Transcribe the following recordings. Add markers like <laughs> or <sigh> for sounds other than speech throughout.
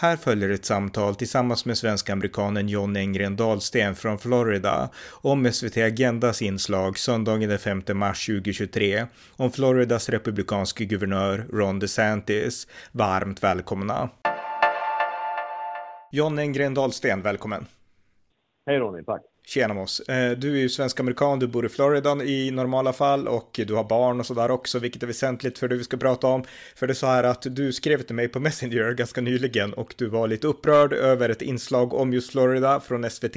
Här följer ett samtal tillsammans med svensk-amerikanen John Engren Dahlsten från Florida om SVT Agendas inslag söndagen den 5 mars 2023 om Floridas republikanske guvernör Ron DeSantis. Varmt välkomna! John Engren Dahlsten, välkommen! Hej Ronny, tack! Tjena Moss. Eh, du är ju svensk-amerikan, du bor i Florida i normala fall och du har barn och sådär också, vilket är väsentligt för det vi ska prata om. För det är så här att du skrev till mig på <laughs> Messenger ganska nyligen och du var lite upprörd över ett inslag om just Florida från SVT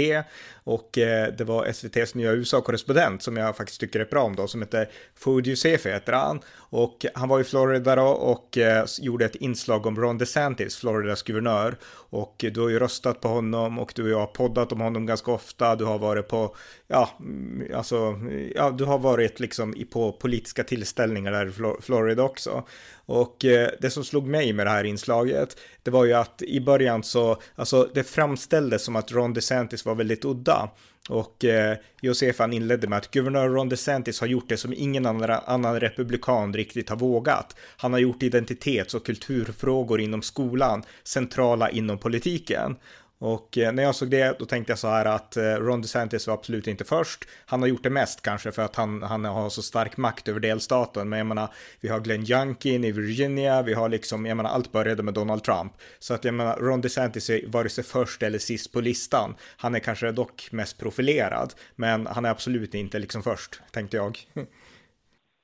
och eh, det var SVTs nya USA-korrespondent som jag faktiskt tycker är bra om då, som heter Food Sefe heter han. Och han var i Florida då och eh, gjorde ett inslag om Ron DeSantis, Floridas guvernör. Och du har ju röstat på honom och du och jag har poddat om honom ganska ofta. Du har varit på, ja, mm, alltså, ja, du har varit liksom på politiska tillställningar där i Florida också. Och eh, det som slog mig med det här inslaget, det var ju att i början så, alltså det framställdes som att Ron DeSantis var väldigt udda. Och eh, Josefan inledde med att guvernör Ron DeSantis har gjort det som ingen andra, annan republikan riktigt har vågat. Han har gjort identitets och kulturfrågor inom skolan centrala inom politiken. Och eh, när jag såg det, då tänkte jag så här att eh, Ron DeSantis var absolut inte först. Han har gjort det mest kanske för att han, han har så stark makt över delstaten. Men jag menar, vi har Glenn Youngkin i Virginia, vi har liksom, jag menar, allt började med Donald Trump. Så att jag menar, Ron DeSantis är vare sig först eller sist på listan. Han är kanske dock mest profilerad, men han är absolut inte liksom först, tänkte jag. <laughs>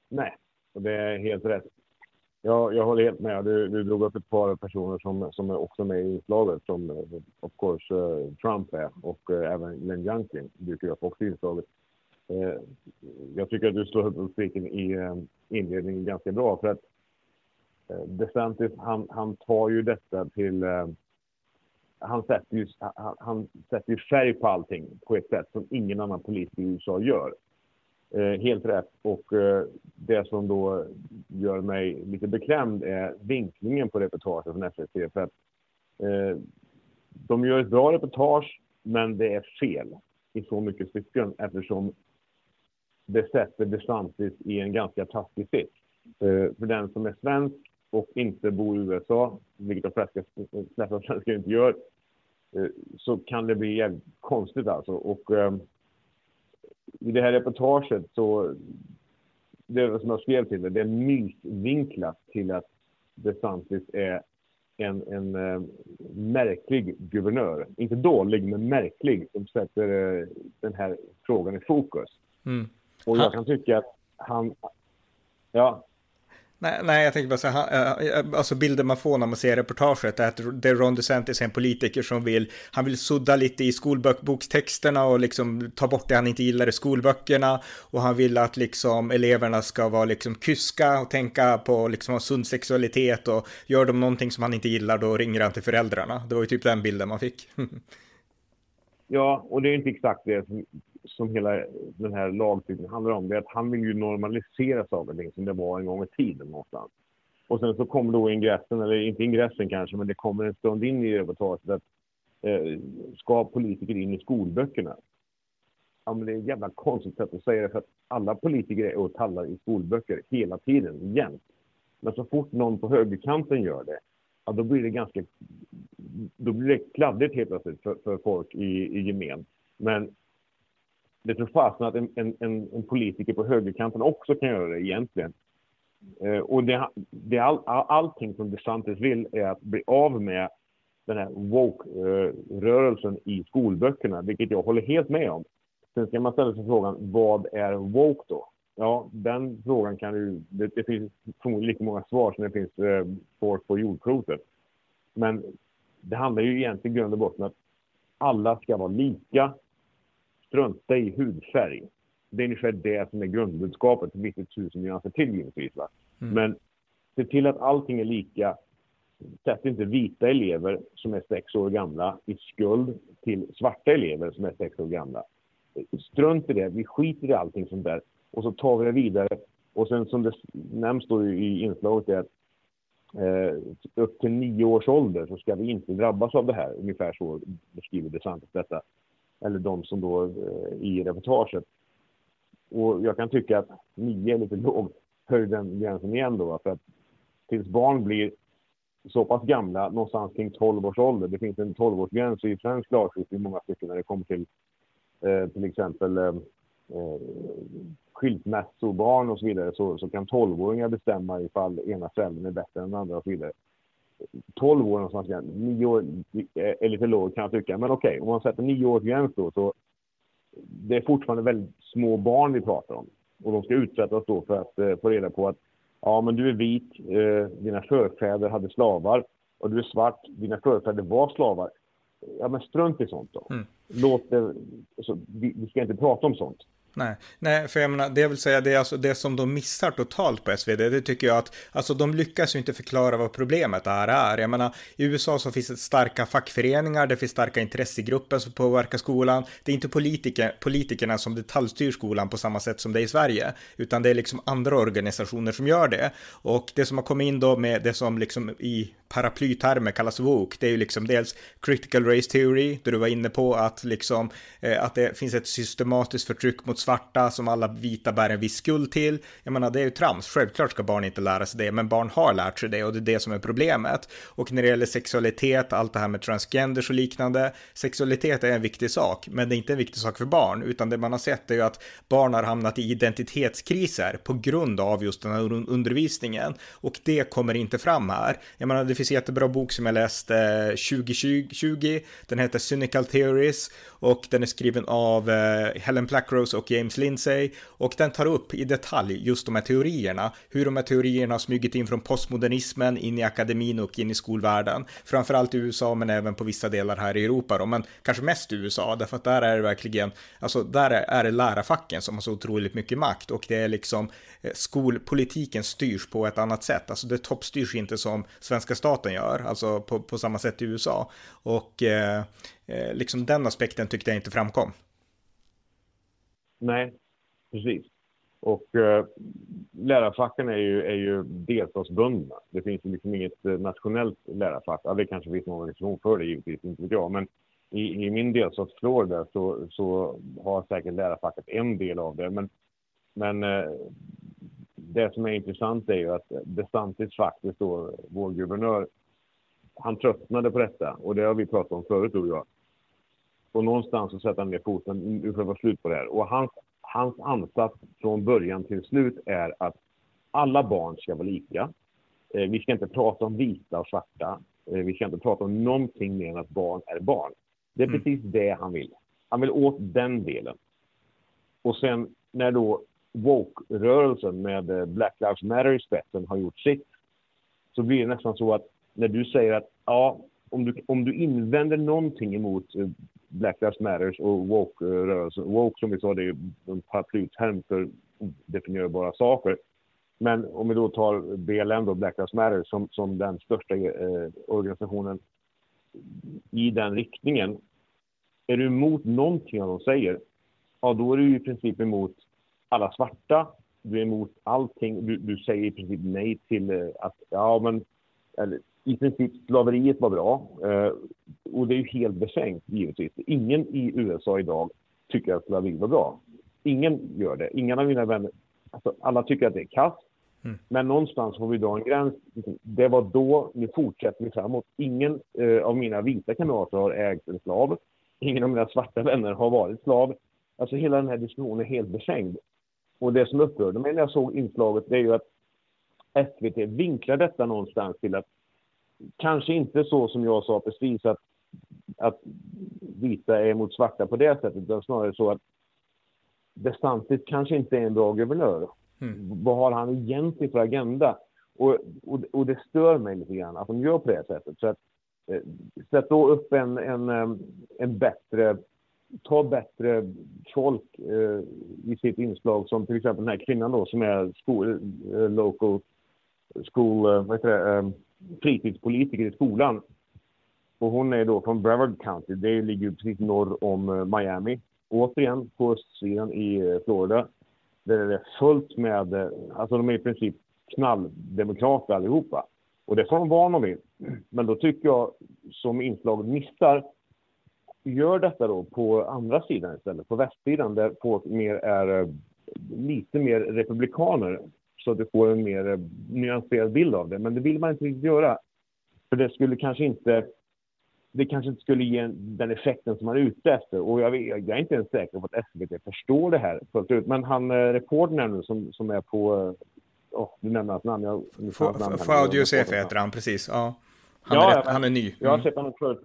Nej, och det är helt rätt. Ja, jag håller helt med. Du, du drog upp ett par personer som, som är också med i inslaget, som eh, of course uh, Trump är och uh, även Glenn Youngkin dyker upp också i inslaget. Uh, jag tycker att du slår upp spiken i inledningen ganska bra för att DeSantis, han, han tar ju detta till... han, sätter ju, han, han sätter ju färg på allting på ett sätt som ingen annan politiker i USA gör. Eh, helt rätt. Och eh, det som då gör mig lite beklämd är vinklingen på reportaget från SVT. För att, eh, de gör ett bra reportage, men det är fel i så mycket stycken eftersom det sätter DeSantis i en ganska taskig sits. Eh, för den som är svensk och inte bor i USA, vilket de flesta, flesta svenskar inte gör, eh, så kan det bli jävligt konstigt alltså. Och, eh, i det här reportaget så, det som jag skrev till det, det är mysvinklat till att DeSantis är en, en uh, märklig guvernör. Inte dålig, men märklig, som sätter uh, den här frågan i fokus. Mm. Och jag kan tycka att han... Ja, Nej, nej, jag tänker bara så här, eh, eh, alltså bilden man får när man ser reportaget är att det är Ron DeSantis en politiker som vill, han vill sudda lite i skolbokstexterna och liksom ta bort det han inte gillar i skolböckerna och han vill att liksom eleverna ska vara liksom kyska och tänka på liksom sund sexualitet och gör de någonting som han inte gillar då ringer han till föräldrarna. Det var ju typ den bilden man fick. <laughs> ja, och det är inte exakt det som hela den här lagstiftningen handlar om, det är att han vill ju normalisera saker och ting som det var en gång i tiden någonstans. Och sen så kommer då ingressen, eller inte ingressen kanske, men det kommer en stund in i reportaget att eh, ska politiker in i skolböckerna? Ja, men det är ett jävla konstigt sätt att säga det, för att alla politiker är och tallar i skolböcker hela tiden, jämt. Men så fort någon på högerkanten gör det, ja, då blir det ganska då blir det kladdigt helt plötsligt för, för folk i, i gemen. Men det tror fasen att en, en, en, politiker på högerkanten också kan göra det egentligen. Eh, och det, det all, all, allting som DeSantis vill är att bli av med den här woke-rörelsen i skolböckerna, vilket jag håller helt med om. Sen ska man ställa sig frågan, vad är woke då? Ja, den frågan kan ju... Det, det finns förmodligen lika många svar som det finns eh, folk på jordklotet. Men det handlar ju egentligen i grund och botten att alla ska vara lika strunta i hudfärg. Det är ungefär det som är grundbudskapet. Det finns tusen nyanser till givetvis. Va? Mm. Men se till att allting är lika. Sätt inte vita elever som är sex år gamla i skuld till svarta elever som är sex år gamla. Strunt i det. Vi skiter i allting sånt där. Och så tar vi det vidare. Och sen som det nämns då i inslaget är att eh, upp till nio års ålder så ska vi inte drabbas av det här. Ungefär så beskriver DeSantis detta. Eller de som då eh, i reportaget. Och jag kan tycka att nio är lite <laughs> låg. Höj den gränsen igen då. För att tills barn blir så pass gamla, någonstans kring 12 års ålder. Det finns en 12-årsgräns i svensk lagstiftning i många stycken när det kommer till eh, till exempel eh, eh skilsmässobarn och så vidare så, så kan 12-åringar bestämma ifall ena föräldern är bättre än den andra och så vidare. 12 år någonstans, 9 år är lite lågt kan jag tycka. Men okej, okay, om man sätter 9 års gräns då så det är fortfarande väldigt små barn vi pratar om. Och de ska utsättas då för att eh, få reda på att ja, men du är vit, eh, dina förfäder hade slavar och du är svart, dina förfäder var slavar. Ja, men strunt i sånt då. Mm. Låt det, alltså, vi, vi ska inte prata om sånt. Nej, nej, för jag menar, det vill säga det är alltså det som de missar totalt på SvD, det tycker jag att, alltså de lyckas ju inte förklara vad problemet här är. Jag menar, i USA så finns det starka fackföreningar, det finns starka intressegrupper som påverkar skolan. Det är inte politiker, politikerna som detaljstyr skolan på samma sätt som det är i Sverige, utan det är liksom andra organisationer som gör det. Och det som har kommit in då med det som liksom i paraplytermer kallas woke, det är ju liksom dels critical race theory, där du var inne på att liksom eh, att det finns ett systematiskt förtryck mot svarta som alla vita bär en viss skuld till. Jag menar, det är ju trams. Självklart ska barn inte lära sig det, men barn har lärt sig det och det är det som är problemet. Och när det gäller sexualitet, allt det här med transgenders och liknande, sexualitet är en viktig sak, men det är inte en viktig sak för barn, utan det man har sett är ju att barn har hamnat i identitetskriser på grund av just den här undervisningen och det kommer inte fram här. Jag menar, det finns en jättebra bok som jag läste eh, 2020, den heter Cynical Theories och den är skriven av eh, Helen Plackrose och James Lindsay och den tar upp i detalj just de här teorierna, hur de här teorierna har smugit in från postmodernismen in i akademin och in i skolvärlden, framförallt i USA men även på vissa delar här i Europa då, men kanske mest i USA därför att där är det verkligen, alltså där är det lärarfacken som har så otroligt mycket makt och det är liksom eh, skolpolitiken styrs på ett annat sätt, alltså det toppstyrs inte som svenska staten gör, alltså på, på samma sätt i USA. Och eh, eh liksom den aspekten tyckte jag inte framkom. Nej, precis. Och eh, lärarfacken är ju, är ju delstatsbundna. Det finns ju liksom inget eh, nationellt lärarfack. Ja, det kanske finns någon organisation för det givetvis, inte vet jag. Men i, i min delstat Florida så, så har säkert lärarfacket en del av det. Men, men eh, det som är intressant är ju att DeSantis faktiskt då, vår guvernör, han tröttnade på detta och det har vi pratat om förut tror jag. Och någonstans så sätter han ner foten, nu får det vara slut på det här. Och hans, hans ansats från början till slut är att alla barn ska vara lika. Eh, vi ska inte prata om vita och svarta. Eh, vi ska inte prata om någonting mer än att barn är barn. Det är mm. precis det han vill. Han vill åt den delen. Och sen när då woke-rörelsen med eh, Black Lives Matter i spetsen har gjort sitt så blir det nästan så att när du säger att ja, om du, om du invänder någonting emot eh, Black Lives Matters och woke-rörelsen. Woke som vi sa, det är en paraplyterm för odefinierbara saker. Men om vi då tar BLM, då, Black Lives Matter, som, som den största eh, organisationen i den riktningen. Är du emot någonting av de säger, ja då är du i princip emot alla svarta. Du är emot allting. Du, du säger i princip nej till eh, att, ja men, eller, i princip slaveriet var bra. Eh, och det är ju helt befängt givetvis. Ingen i USA idag tycker att slaveri var bra. Ingen gör det. Ingen av mina vänner, alltså, alla tycker att det är kass. Mm. Men någonstans får vi dra en gräns. Det var då, nu fortsätter vi framåt. Ingen eh, av mina vita kamrater har ägt en slav. Ingen av mina svarta vänner har varit slav. Alltså hela den här diskussionen är helt befängd. Och det som upprörde mig när jag såg inslaget, det är ju att SVT vinklar detta någonstans till att kanske inte så som jag sa precis att, att vita är mot svarta på det sättet, utan snarare så att DeSantis kanske inte är en bra guvernör. Mm. Vad har han egentligen för agenda? Och, och, och, det stör mig lite grann att de gör på det sättet. Så att, eh, sätt då upp en, en, en bättre, ta bättre folk eh, i sitt inslag som till exempel den här kvinnan då som är skol, eh, local school, eh, vad heter det, eh, fritidspolitiker i skolan. Och hon är då från Brevard County. Det ligger precis norr om eh, Miami. Återigen på östsidan i eh, Florida. Där är det fullt med, eh, alltså de är i princip knalldemokrater allihopa. Och det får de vara om de vill. Men då tycker jag, som inslaget missar, gör detta då på andra sidan istället, på västsidan där folk mer är lite mer republikaner så att du får en mer nyanserad bild av det. Men det vill man inte riktigt göra. För det skulle kanske inte det kanske inte skulle ge den effekten som man är ute efter. Och jag, jag är inte ens säker på att SVT förstår det här fullt ut. Men han, eh, reportern nu som, som är på, oh, du nämner hans namn. Jag, Faudio Josef heter han, precis. Ja. Han, ja, är, men, han är ny. Mm. Jag har mm. sett honom förut.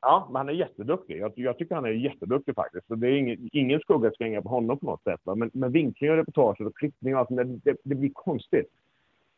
Ja, men han är jätteduktig. Jag, jag tycker han är jätteduktig faktiskt. Så det är ingen, ingen skugga ska hänga på honom på något sätt. Va? Men, men vinkling och reportage och klippning och allt det, det, det blir konstigt.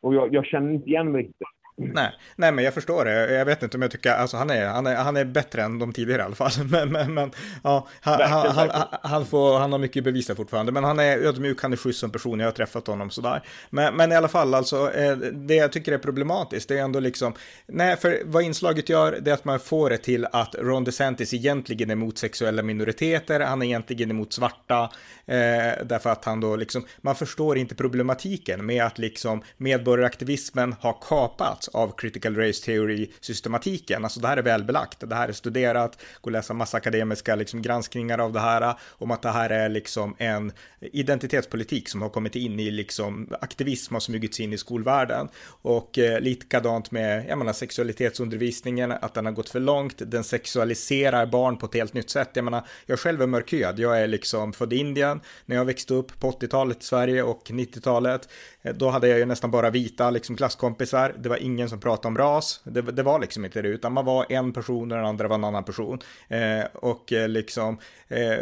Och jag, jag känner inte igen mig riktigt. Nej, nej, men jag förstår det. Jag vet inte om jag tycker, alltså han är, han är, han är bättre än de tidigare i alla fall. <laughs> Men, men, men ja, han, han, han, han, får, han har mycket bevisa fortfarande. Men han är ödmjuk, han är schysst som person, jag har träffat honom sådär. Men, men i alla fall, alltså, eh, det jag tycker är problematiskt, det är ändå liksom, nej, för vad inslaget gör, det är att man får det till att Ron DeSantis egentligen är emot sexuella minoriteter, han är egentligen emot svarta, eh, därför att han då liksom, man förstår inte problematiken med att liksom medborgaraktivismen har kapats av critical race theory-systematiken. Alltså det här är välbelagt, det här är studerat, går att läsa massa akademiska liksom, granskningar av det här, om att det här är liksom en identitetspolitik som har kommit in i liksom aktivism har smugits in i skolvärlden. Och eh, likadant med, jag menar, sexualitetsundervisningen, att den har gått för långt, den sexualiserar barn på ett helt nytt sätt. Jag menar, jag själv är mörkhyad, jag är liksom född i Indien, när jag växte upp på 80-talet i Sverige och 90-talet, eh, då hade jag ju nästan bara vita liksom klasskompisar, det var ingen Ingen som pratade om ras. Det, det, var liksom inte det, utan man var en person och den andra var en annan person. Eh, och eh, liksom, eh,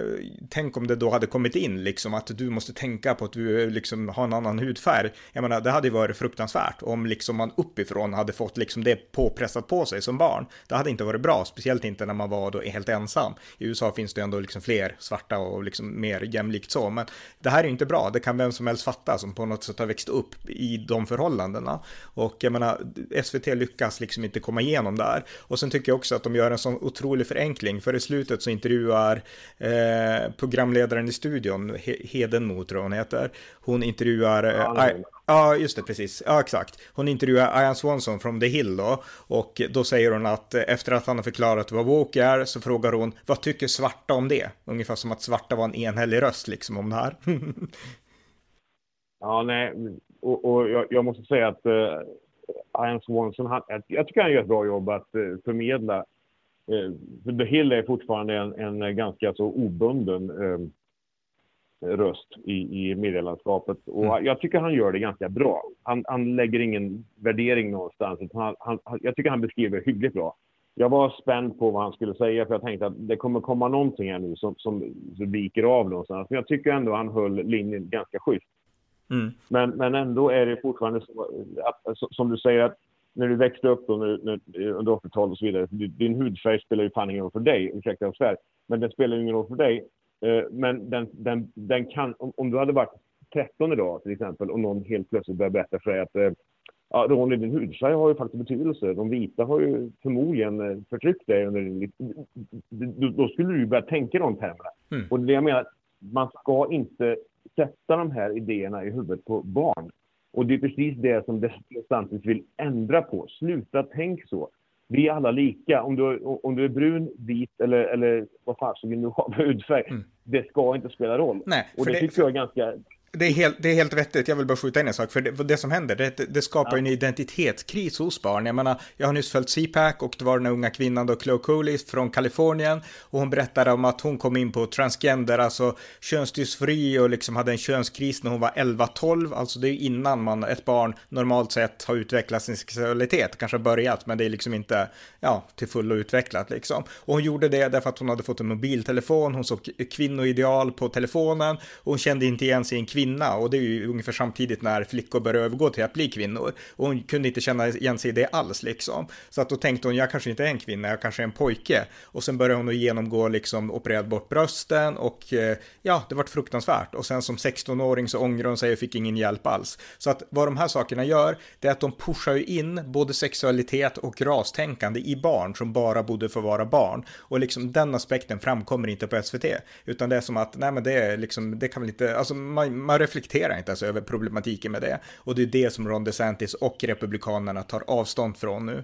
tänk om det då hade kommit in liksom att du måste tänka på att du eh, liksom har en annan hudfärg. Jag menar, det hade ju varit fruktansvärt om liksom man uppifrån hade fått liksom det påpressat på sig som barn. Det hade inte varit bra, speciellt inte när man var då helt ensam. I USA finns det ändå liksom fler svarta och liksom mer jämlikt så, men det här är ju inte bra. Det kan vem som helst fatta som på något sätt har växt upp i de förhållandena. Och jag menar, SVT lyckas liksom inte komma igenom där. Och sen tycker jag också att de gör en sån otrolig förenkling, för i slutet så intervjuar eh, programledaren i studion, Hedenmo tror hon heter, hon intervjuar eh, Ja, just det, precis. Ja, exakt. Hon intervjuar Ian Swanson från The Hill då. Och då säger hon att eh, efter att han har förklarat vad woke är så frågar hon vad tycker svarta om det? Ungefär som att svarta var en enhällig röst liksom om det här. <laughs> ja, nej, och, och jag, jag, måste säga att uh, Ian Swanson, han, jag tycker han gör ett bra jobb att uh, förmedla. Uh, The Hill är fortfarande en, en ganska så obunden uh, röst i, i medielandskapet. Och mm. jag tycker han gör det ganska bra. Han, han lägger ingen värdering någonstans. Han, han, jag tycker han beskriver hyggligt bra. Jag var spänd på vad han skulle säga för jag tänkte att det kommer komma någonting här nu som, som, som viker av någonstans. Men jag tycker ändå han höll linjen ganska schysst. Mm. Men, men ändå är det fortfarande så att, som du säger, att när du växte upp då, när, när, under 80-talet och så vidare, din hudfärg spelar ju fan ingen roll för dig, ursäkta jag svär, men den spelar ingen roll för dig. Eh, men den, den, den kan, om, du hade varit 13 idag till exempel och någon helt plötsligt börjar berätta för dig att eh, ja, Ronny, din hudfärg har ju faktiskt betydelse. De vita har ju förmodligen eh, förtryckt dig under din Då skulle du börja tänka de termerna. Mm. Och det jag menar, man ska inte sätta de här idéerna i huvudet på barn. Och det är precis det som DeSantis vill ändra på. Sluta tänk så. Vi är alla lika. Om du, om du är brun, vit eller, eller vad fan som du har för hudfärg. Mm. Det ska inte spela roll. Nej, och det, det tycker jag är ganska det är, helt, det är helt vettigt, jag vill bara skjuta in en sak, för det, det som händer, det, det skapar ja. en identitetskris hos barn. Jag menar, jag har nyss följt CPAC och det var den unga kvinnan då, Chloe Cooley från Kalifornien, och hon berättade om att hon kom in på transgender, alltså könsdysfori och liksom hade en könskris när hon var 11-12, alltså det är innan man, ett barn normalt sett har utvecklat sin sexualitet, kanske börjat, men det är liksom inte, ja, till fullo utvecklat liksom. Och hon gjorde det därför att hon hade fått en mobiltelefon, hon såg kvinnoideal på telefonen, och hon kände inte igen en kvinna kvinna och det är ju ungefär samtidigt när flickor börjar övergå till att bli kvinnor. Och hon kunde inte känna igen sig i det alls liksom. Så att då tänkte hon, jag kanske inte är en kvinna, jag kanske är en pojke. Och sen började hon att genomgå liksom opererad bort brösten och eh, ja, det var fruktansvärt. Och sen som 16-åring så ångrade hon sig och fick ingen hjälp alls. Så att vad de här sakerna gör, det är att de pushar ju in både sexualitet och rastänkande i barn som bara borde få vara barn. Och liksom den aspekten framkommer inte på SVT, utan det är som att, nej men det är liksom, det kan väl inte, alltså man, man reflekterar inte ens över problematiken med det. Och det är det som Ron DeSantis och Republikanerna tar avstånd från nu.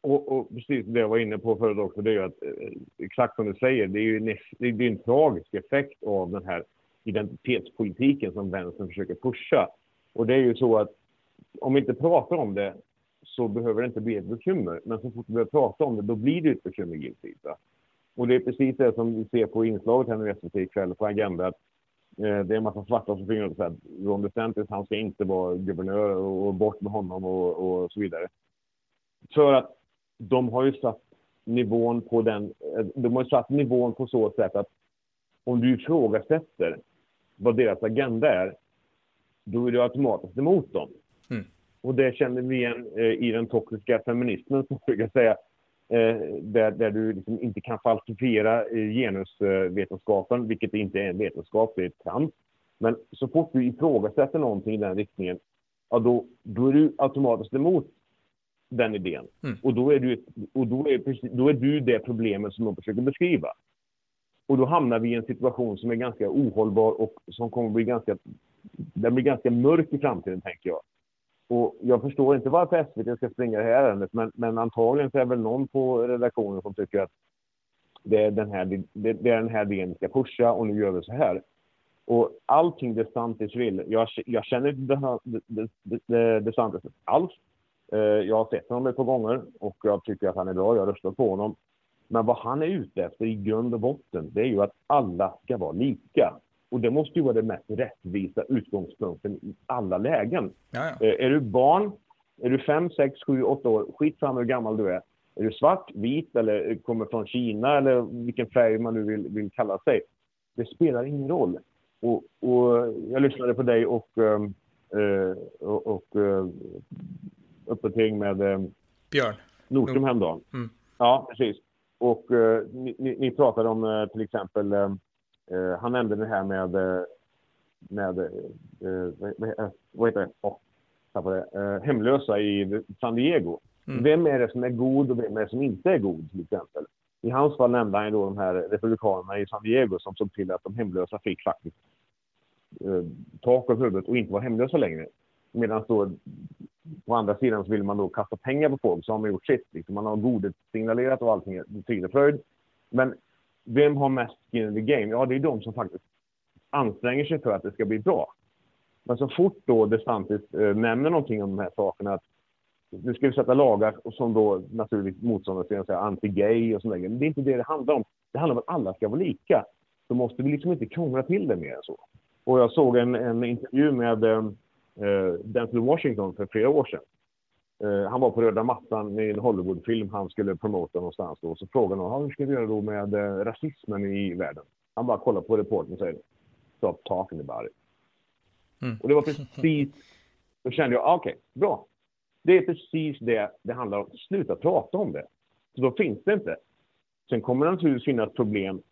Och, och, precis det jag var inne på förut också, det är ju att eh, exakt som du säger, det är ju en, det är en tragisk effekt av den här identitetspolitiken som vänstern försöker pusha. Och det är ju så att om vi inte pratar om det så behöver det inte bli ett bekymmer. Men så fort vi börjar prata om det, då blir det ett bekymmer givetvis. Och det är precis det som vi ser på inslaget här nu i SVT ikväll på Agenda. Att, eh, det är en massa svarta som säger att Ron DeSantis, han ska inte vara guvernör och, och bort med honom och, och, så vidare. För att de har ju satt nivån på den, eh, de har satt nivån på så sätt att om du ifrågasätter vad deras agenda är, då är du automatiskt emot dem. Mm. Och det känner vi igen eh, i den toxiska feminismen, som jag säga, eh, där, där du liksom inte kan falsifiera eh, genusvetenskapen, vilket inte är en vetenskap, det är trams. Men så fort du ifrågasätter någonting i den riktningen, ja, då, då är du automatiskt emot den idén. Mm. Och, då är, du, och då, är, då är du det problemet som de försöker beskriva. Och då hamnar vi i en situation som är ganska ohållbar och som kommer bli ganska, den blir ganska mörk i framtiden, tänker jag. Och jag förstår inte varför SVT ska springa det här ärendet, men, men antagligen så är väl någon på redaktionen som tycker att det är den här, det, det är den här delen vi ska pusha och nu gör vi så här. Och allting DeSantis vill, jag, jag känner inte DeSantis alls. Eh, jag har sett honom ett par gånger och jag tycker att han är bra, jag röstar på honom. Men vad han är ute efter i grund och botten, det är ju att alla ska vara lika. Och det måste ju vara den mest rättvisa utgångspunkten i alla lägen. Jaja. Eh, är du barn, är du 5, 6, 7, 8 år, skitsamma hur gammal du är. Är du svart, vit eller kommer från Kina eller vilken färg man nu vill, vill kalla sig. Det spelar ingen roll. Och, och jag lyssnade på dig och, uh, och, och uh, uppdatering med uh, Björn Nordström häromdagen. Mm. Ja, precis. Och ni, ni, pratade om till exempel Uh, han nämnde det här med, eh, med uh, vad, vad heter det? Oh, det. hemlösa i San Diego. Mm. Vem är det som är god och vem är det som inte är god till exempel? I hans fall nämnde han då de här republikanerna i San Diego som såg till att de hemlösa fick faktiskt tak över huvudet och inte var hemlösa längre. Medan då på andra sidan så vill man då kasta pengar på folk så har man gjort sitt. Liksom. Man har godhetssignalerat och allting är frid och fröjd. Men vem har mest skin in the game? Ja, det är de som faktiskt anstränger sig för att det ska bli bra. Men så fort då DeSantis eh, nämner någonting om de här sakerna, att nu ska vi sätta lagar som då naturligt motståndare säger anti-gay och sådär. Men det är inte det det handlar om. Det handlar om att alla ska vara lika. Då måste vi liksom inte krångla till det mer än så. Och jag såg en, en intervju med eh, eh Denzel Washington för flera år sedan. Uh, han var på röda mattan i en Hollywoodfilm han skulle promota någonstans. Då. Så frågade han hur ska vi göra då med uh, rasismen i världen. Han bara kollar på reportern och säger Stop talking about it. Mm. Och det var precis, <laughs> då kände jag, ah, okej, okay, bra. Det är precis det det handlar om. Sluta prata om det. Så då finns det inte. Sen kommer det naturligtvis finnas problem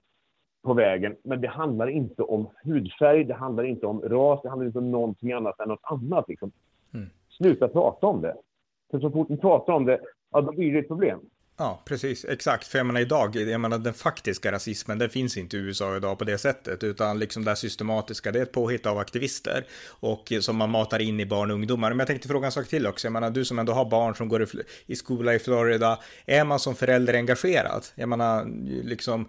på vägen, men det handlar inte om hudfärg, det handlar inte om ras, det handlar inte om någonting annat än något annat. Liksom. Mm. Sluta prata om det. För så fort ni pratar om det, ja då blir det ett problem. Ja, precis, exakt. För jag menar idag, jag menar den faktiska rasismen, den finns inte i USA idag på det sättet, utan liksom det systematiska, det är ett påhitt av aktivister och eh, som man matar in i barn och ungdomar. Men jag tänkte fråga en sak till också, jag menar du som ändå har barn som går i, i skola i Florida, är man som förälder engagerad? Jag menar, liksom,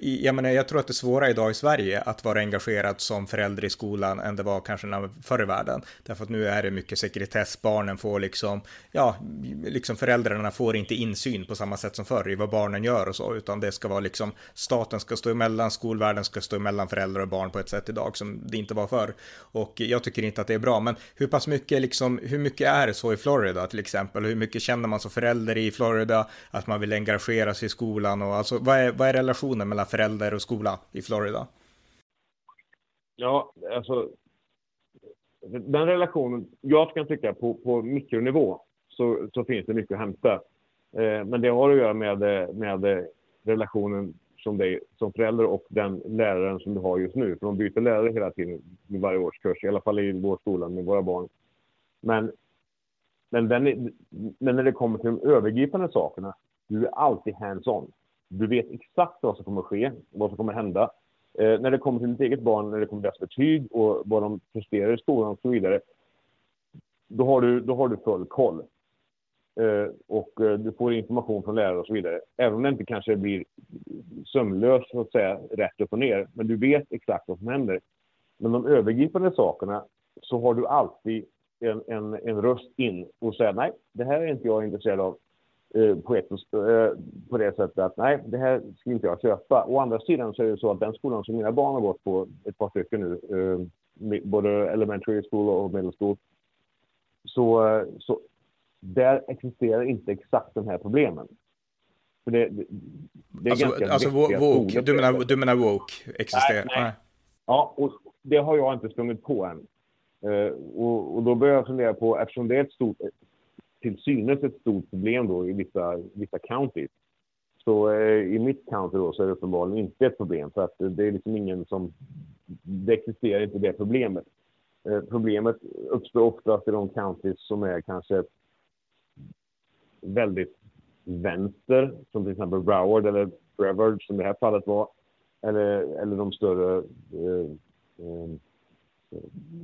jag, menar, jag tror att det är svårare idag i Sverige att vara engagerad som förälder i skolan än det var kanske när, förr i världen. Därför att nu är det mycket sekretess, barnen får liksom, ja, liksom föräldrarna får inte insyn på samma sätt som förr i vad barnen gör och så, utan det ska vara liksom, staten ska stå emellan, skolvärlden ska stå emellan föräldrar och barn på ett sätt idag som det inte var förr. Och jag tycker inte att det är bra, men hur pass mycket liksom, hur mycket är det så i Florida till exempel? Hur mycket känner man som förälder i Florida att man vill engagera sig i skolan och alltså, vad är, vad är relationen relationen mellan förälder och skola i Florida? Ja, alltså den relationen, jag kan tycka på, på mikronivå så, så finns det mycket att hämta. Eh, men det har att göra med, med relationen som dig som förälder och den läraren som du har just nu. För de byter lärare hela tiden i varje årskurs, i alla fall i vår skola med våra barn. Men, men, den, men när det kommer till de övergripande sakerna, du är alltid hands-on. Du vet exakt vad som kommer att ske, vad som kommer att hända. Eh, när det kommer till ditt eget barn, när det kommer till deras betyg och vad de presterar i skolan och så vidare, då har du, då har du full koll. Eh, och eh, du får information från lärare och så vidare. Även om det inte kanske blir sömlöst, så att säga, rätt upp och ner. Men du vet exakt vad som händer. Men de övergripande sakerna så har du alltid en, en, en röst in och säga, nej, det här är inte jag intresserad av på, ett, eh, på det sättet att nej, det här ska inte jag köpa. Å andra sidan så är det så att den skolan som mina barn har gått på, ett par stycken nu, eh, både elementary school och middle school, så, eh, så där existerar inte exakt de här problemen. För det, det, det är alltså, ganska alltså woke, du menar, du menar woke existerar? Nej, nej. Ja, och det har jag inte sprungit på än. Uh, och, och, då börjar jag fundera på, eftersom det är ett stort, till synes ett stort problem då i vissa, vissa counties, så eh, i mitt county då så är det uppenbarligen inte ett problem. För att det är liksom ingen som, det existerar inte det problemet. Eh, problemet uppstår oftast i de counties som är kanske väldigt vänster, som till exempel Broward eller Brevard som det här fallet var, eller, eller de större, eh, eh,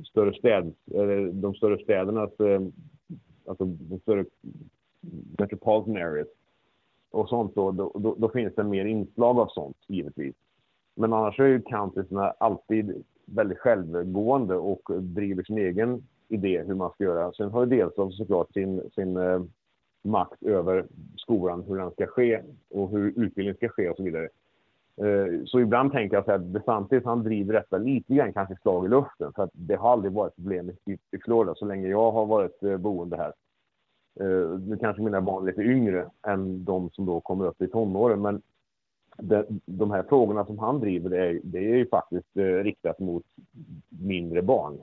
större städ, eller de större städernas, eh, alltså de större metropolitan areas och sånt då, då, då, då, finns det mer inslag av sånt givetvis. Men annars är ju countrysna alltid väldigt självgående och driver sin egen idé hur man ska göra. Sen har ju delstaten såklart sin, sin eh, makt över skolan, hur den ska ske och hur utbildningen ska ske och så vidare. Eh, så ibland tänker jag så att DeSantis han driver detta lite grann kanske slag i luften för att det har aldrig varit problem i Florida så länge jag har varit eh, boende här. Eh, nu kanske mina barn är lite yngre än de som då kommer upp i tonåren men de här frågorna som han driver det är, det är ju faktiskt riktat mot mindre barn.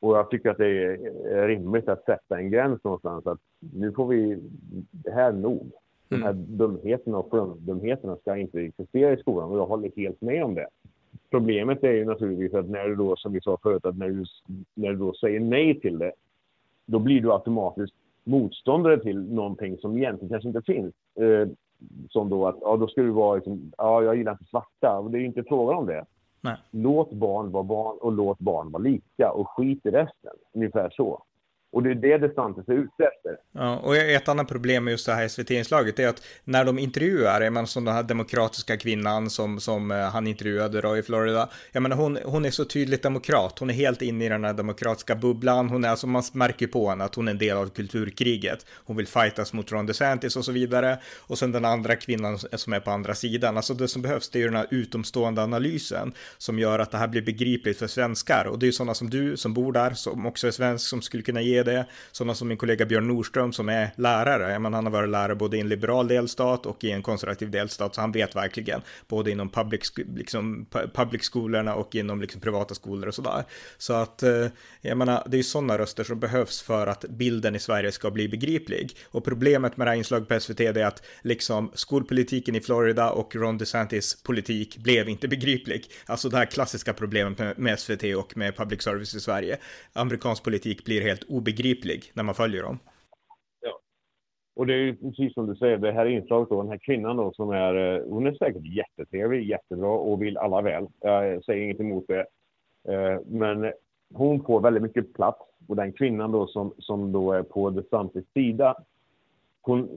Och jag tycker att det är rimligt att sätta en gräns någonstans. Att nu får vi, det här är nog. De här mm. dumheterna och dumheterna ska inte existera i skolan och jag håller helt med om det. Problemet är ju naturligtvis att när du då, som vi sa förut, att när du, när du då säger nej till det, då blir du automatiskt motståndare till någonting som egentligen kanske inte finns. Eh, som då att, ja då ska du vara liksom, ja jag gillar inte svarta. Och det är ju inte frågan om det. Nej. Låt barn vara barn och låt barn vara lika och skit i resten. Ungefär så. Och det är det DeSantis är ute efter. Ja, och ett annat problem med just det här SVT-inslaget är att när de intervjuar, är man som den här demokratiska kvinnan som, som eh, han intervjuade då i Florida, jag menar hon, hon är så tydligt demokrat, hon är helt inne i den här demokratiska bubblan, hon är alltså, man märker på henne att hon är en del av kulturkriget, hon vill fightas mot Ron DeSantis och så vidare, och sen den andra kvinnan som är på andra sidan, alltså det som behövs det är ju den här utomstående analysen som gör att det här blir begripligt för svenskar, och det är ju sådana som du som bor där, som också är svensk, som skulle kunna ge det. Sådana som min kollega Björn Nordström som är lärare. Men han har varit lärare både i en liberal delstat och i en konservativ delstat. Så han vet verkligen både inom public, liksom, public skolorna och inom liksom, privata skolor och sådär. Så att eh, jag menar, det är sådana röster som behövs för att bilden i Sverige ska bli begriplig. Och problemet med det här inslaget på SVT är att liksom skolpolitiken i Florida och Ron DeSantis politik blev inte begriplig. Alltså det här klassiska problemet med SVT och med public service i Sverige. Amerikansk politik blir helt obegriplig obegriplig när man följer dem. Ja. Och det är ju precis som du säger, det här inslaget då, den här kvinnan då som är, eh, hon är säkert jättetrevlig, jättebra och vill alla väl. Jag säger inget emot det. Eh, men hon får väldigt mycket plats och den kvinnan då som, som då är på DeSantis sida, hon,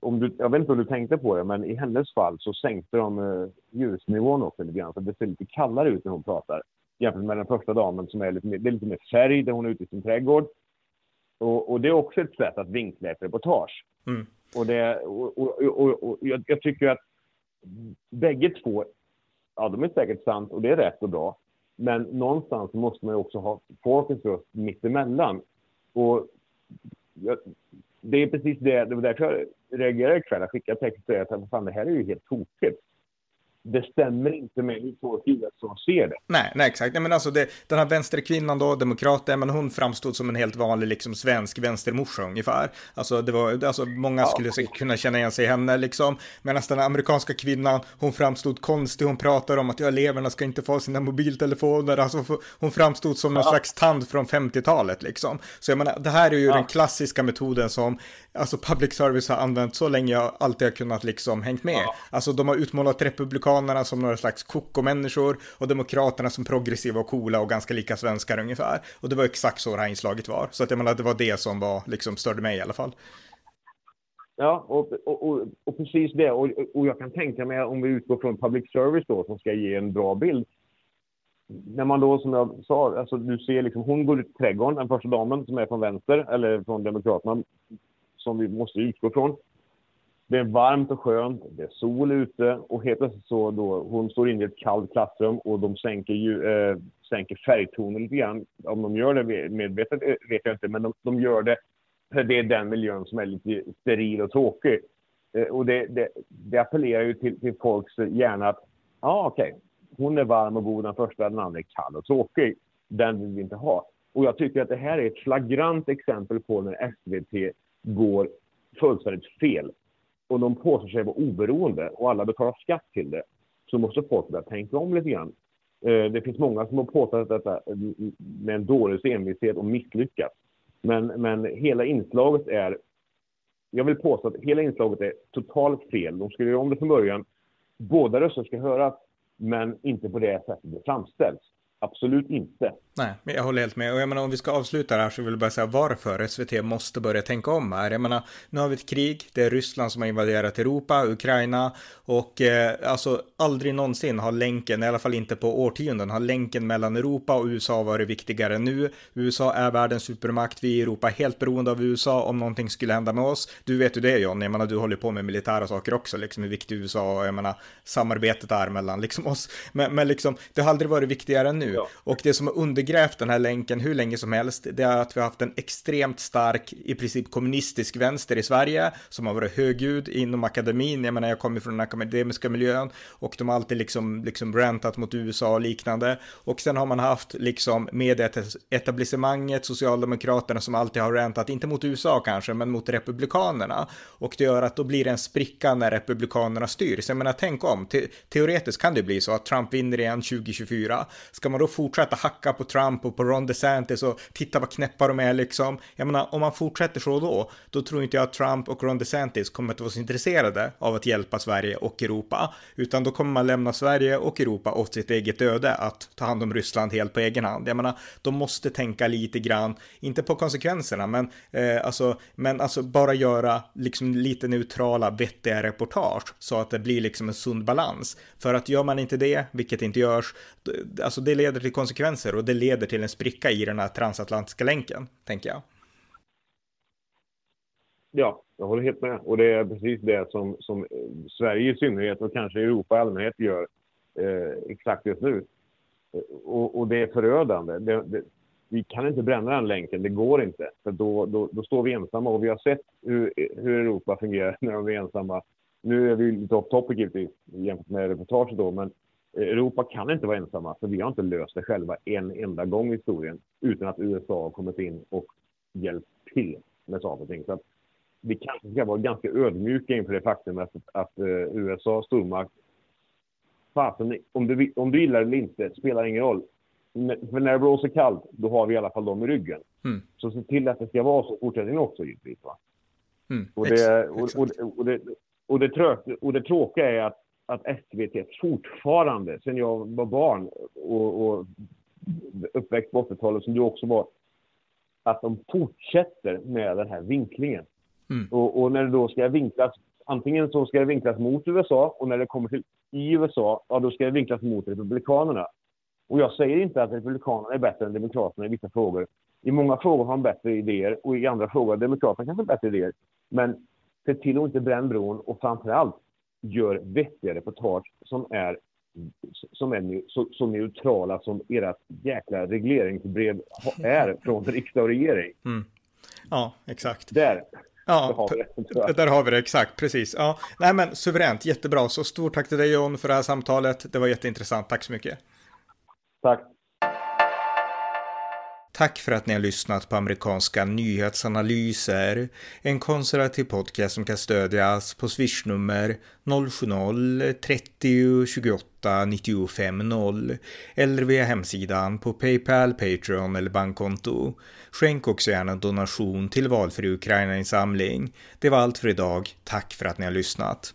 om du, jag vet inte om du tänkte på det, men i hennes fall så sänkte de eh, ljusnivån också lite grann, så det ser lite kallare ut när hon pratar. Jämfört med den första damen som är lite mer, det är lite mer färg, där hon är ute i sin trädgård. Och, och, det är också ett sätt att vinkla ett reportage. Mm. Och, det, och, och, och jag, jag, tycker att bägge två, ja de är säkert sant och det är rätt och bra. Men någonstans måste man ju också ha folkets röst mittemellan. Och jag, det är precis det, det var därför jag reagerade ikväll. Jag skickade text sa att fan, det här är ju helt tokigt det stämmer inte med hur folk i USA ser det. Nej, nej exakt. Nej, men alltså det, den här vänsterkvinnan då, demokraten, men hon framstod som en helt vanlig liksom svensk vänstermorsa ungefär. Alltså det var, alltså många skulle ja. kunna känna igen sig i henne liksom. Medan den amerikanska kvinnan, hon framstod konstig, hon pratar om att ja, eleverna ska inte få sina mobiltelefoner, alltså hon framstod som någon ja. slags tand från 50-talet liksom. Så jag menar, det här är ju ja. den klassiska metoden som alltså public service har använt så länge jag alltid har kunnat liksom hängt med. Alltså de har utmålat republikaner republikanerna som några slags koko-människor och demokraterna som progressiva och coola och ganska lika svenskar ungefär. Och det var exakt så det här inslaget var. Så att jag menar, det var det som var, liksom störde mig i alla fall. Ja, och, och, och, och precis det. Och, och jag kan tänka mig om vi utgår från public service då som ska ge en bra bild. När man då, som jag sa, alltså du ser liksom, hon går ut i trädgården, den första damen som är från vänster, eller från Demokraterna, som vi måste utgå från. Det är varmt och skönt, det är sol ute och helt plötsligt så då, hon står inne i ett kallt klassrum och de sänker, ju, eh, sänker färgtonen lite grann. Om de gör det medvetet eh, vet jag inte, men de, de gör det för det är den miljön som är lite steril och tråkig. Eh, och det, det, det appellerar ju till, till folks hjärna att, ja ah, okej, okay. hon är varm och god den första, den andra är kall och tråkig. Den vill vi inte ha. Och jag tycker att det här är ett flagrant exempel på när SVT går fullständigt fel. Och de påstår sig vara oberoende och alla betalar skatt till det. Så måste folk börja tänka om lite grann. Eh, det finns många som har påstått detta mm, mm, med en dålig envishet och misslyckats. Men, men hela inslaget är, jag vill påstå att hela inslaget är totalt fel. De skulle göra om det från början. Båda röster ska höras, men inte på det sättet det framställs. Absolut inte. Nej, jag håller helt med. Och jag menar om vi ska avsluta det här så vill jag bara säga varför SVT måste börja tänka om här. Jag menar, nu har vi ett krig, det är Ryssland som har invaderat Europa, Ukraina och eh, alltså aldrig någonsin har länken, i alla fall inte på årtionden, har länken mellan Europa och USA varit viktigare nu. USA är världens supermakt, vi i Europa är helt beroende av USA om någonting skulle hända med oss. Du vet ju det John, jag menar du håller på med militära saker också, liksom hur viktigt USA och jag menar samarbetet är mellan liksom oss. Men, men liksom, det har aldrig varit viktigare än nu. Ja. Och det som har undergrävt den här länken hur länge som helst, det är att vi har haft en extremt stark, i princip kommunistisk vänster i Sverige, som har varit högljudd inom akademin. Jag menar, jag kommer från den akademiska miljön och de har alltid liksom, liksom rantat mot USA och liknande. Och sen har man haft liksom medieetablissemanget, Socialdemokraterna som alltid har rantat, inte mot USA kanske, men mot Republikanerna. Och det gör att då blir det en spricka när Republikanerna styr. Så jag menar, tänk om, Te teoretiskt kan det bli så att Trump vinner igen 2024. Ska man då fortsätta hacka på Trump och på Ron DeSantis och titta vad knäppa de är liksom. Jag menar, om man fortsätter så då, då tror inte jag att Trump och Ron DeSantis kommer att vara så intresserade av att hjälpa Sverige och Europa, utan då kommer man lämna Sverige och Europa åt sitt eget öde att ta hand om Ryssland helt på egen hand. Jag menar, de måste tänka lite grann, inte på konsekvenserna, men eh, alltså, men alltså bara göra liksom lite neutrala, vettiga reportage så att det blir liksom en sund balans. För att gör man inte det, vilket inte görs, alltså det leder till konsekvenser och det leder till en spricka i den här transatlantiska länken, tänker jag. Ja, jag håller helt med. Och det är precis det som, som eh, Sverige i synnerhet och kanske Europa i allmänhet gör eh, exakt just nu. Eh, och, och, det är förödande. Det, det, vi kan inte bränna den länken, det går inte. För då, då, då, står vi ensamma och vi har sett hur, hur Europa fungerar <laughs> när de är ensamma. Nu är vi lite off topic givetvis jämfört med reportaget då, men Europa kan inte vara ensamma, för vi har inte löst det själva en enda gång i historien utan att USA har kommit in och hjälpt till med saker och ting. Så att vi kanske ska vara ganska ödmjuka inför det faktum att, att uh, USA stormakt, fasen, om du, om du gillar det eller inte, spelar ingen roll. För när det blåser kallt, då har vi i alla fall dem i ryggen. Mm. Så se till att det ska vara så fortsättningen också givetvis. Va? Mm. Och, det, och, och, och, det, och, det, trök, och det tråkiga är att att SVT fortfarande, sen jag var barn och, och uppväxt på 80-talet som du också var, att de fortsätter med den här vinklingen. Mm. Och, och, när det då ska vinklas, antingen så ska det vinklas mot USA och när det kommer till i USA, ja då ska det vinklas mot Republikanerna. Och jag säger inte att Republikanerna är bättre än Demokraterna i vissa frågor. I många frågor har de bättre idéer och i andra frågor har Demokraterna kanske bättre idéer. Men se till att inte bränna bron och framförallt gör vettiga reportage som är, som är så, så neutrala som ert jäkla regleringsbrev är från riksdag och regering. Mm. Ja, exakt. Där. Ja, har det, där har vi det exakt, precis. Ja, nej men suveränt, jättebra. Så stort tack till dig John för det här samtalet. Det var jätteintressant. Tack så mycket. Tack. Tack för att ni har lyssnat på amerikanska nyhetsanalyser, en konservativ podcast som kan stödjas på swishnummer 070-30 28 95 0 eller via hemsidan på Paypal, Patreon eller bankkonto. Skänk också gärna en donation till valfri Ukraina-insamling. Det var allt för idag. Tack för att ni har lyssnat.